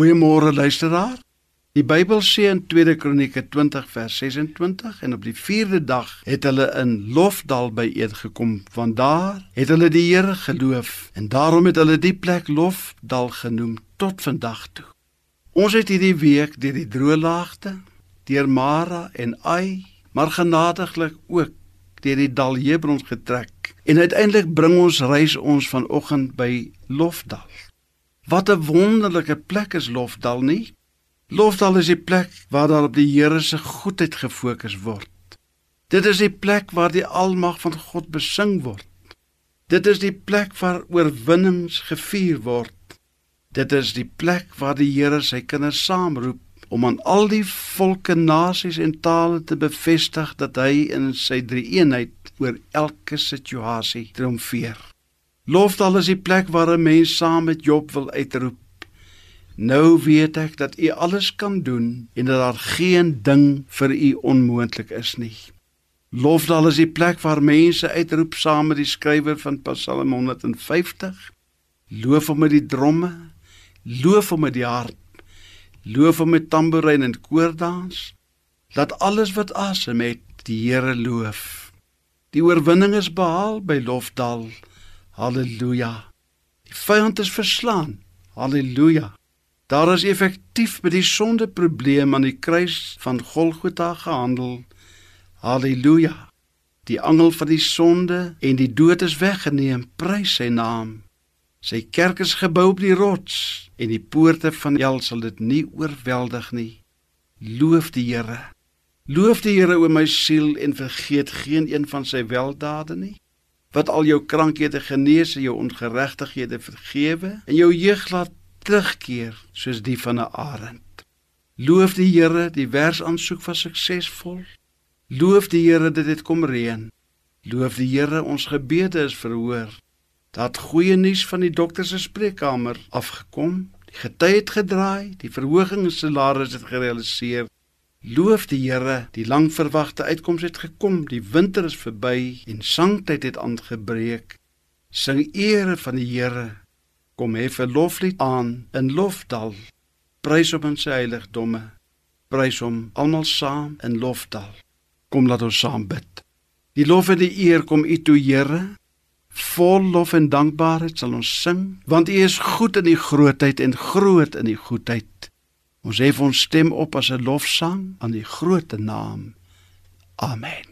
Goeiemôre luisteraar. Die Bybel sê in 2 Kronieke 20 vers 26 en op die 4de dag het hulle in Lofdal byeengekom want daar het hulle die Here geloof en daarom het hulle die plek Lofdal genoem tot vandag toe. Ons het hierdie week deur die droë laagte, deur Mara en Ai, maar genadiglik ook deur die dal Hebron getrek en uiteindelik bring ons reis ons vanoggend by Lofdal. Wat 'n wonderlike plek is Lofdal nie? Lofdal is die plek waar daar op die Here se goedheid gefokus word. Dit is die plek waar die almag van God besing word. Dit is die plek waar oorwinnings gevier word. Dit is die plek waar die Here sy kinders saamroep om aan al die volke, nasies en tale te bevestig dat hy in sy drie-eenheid oor elke situasie triomfeer. Lofdal is die plek waar 'n mens saam met Job wil uitroep Nou weet ek dat U alles kan doen en dat daar geen ding vir U onmoontlik is nie. Lofdal is die plek waar mense uitroep saam met die skrywer van Psalm 150. Loof hom met die dromme, loof hom met die hart, loof hom met tamboerijn en koordans. Laat alles wat asem het die Here loof. Die oorwinning is behaal by Lofdal. Halleluja. Die vyand is verslaan. Halleluja. Daar is effektief met die sondeprobleem aan die kruis van Golgotha gehandel. Halleluja. Die angel van die sonde en die dood is weggeneem. Prys sy naam. Sy kerk is gebou op die rots en die poorte van hel sal dit nie oorweldig nie. Loof die Here. Loof die Here o my siel en vergeet geen een van sy weldade nie. Wat al jou krankhede genees en jou ongeregtighede vergewe en jou jeug laat terugkeer soos die van 'n arend. Loof die Here, die wersaansoek was suksesvol. Loof die Here dat dit kom reën. Loof die Here, ons gebede is verhoor. Dat goeie nuus van die dokter se spreekkamer afgekom. Die gety het gedraai, die verhoging in salaris het gerealiseer. Loof die Here, die lang verwagte uitkoms het gekom. Die winter is verby en sangtyd het aangebreek. Sing ere van die Here. Kom hê vir loflied aan in lofdal. Prys op in sy heiligdomme. Prys hom almal saam in lofdal. Kom laat ons saam bid. Die lof en die eer kom u toe Here. Vol lof en dankbaarheid sal ons sing want u is goed in die grootheid en groot in die goedheid ons hef ons stem op as 'n lofsang aan die groote naam. Amen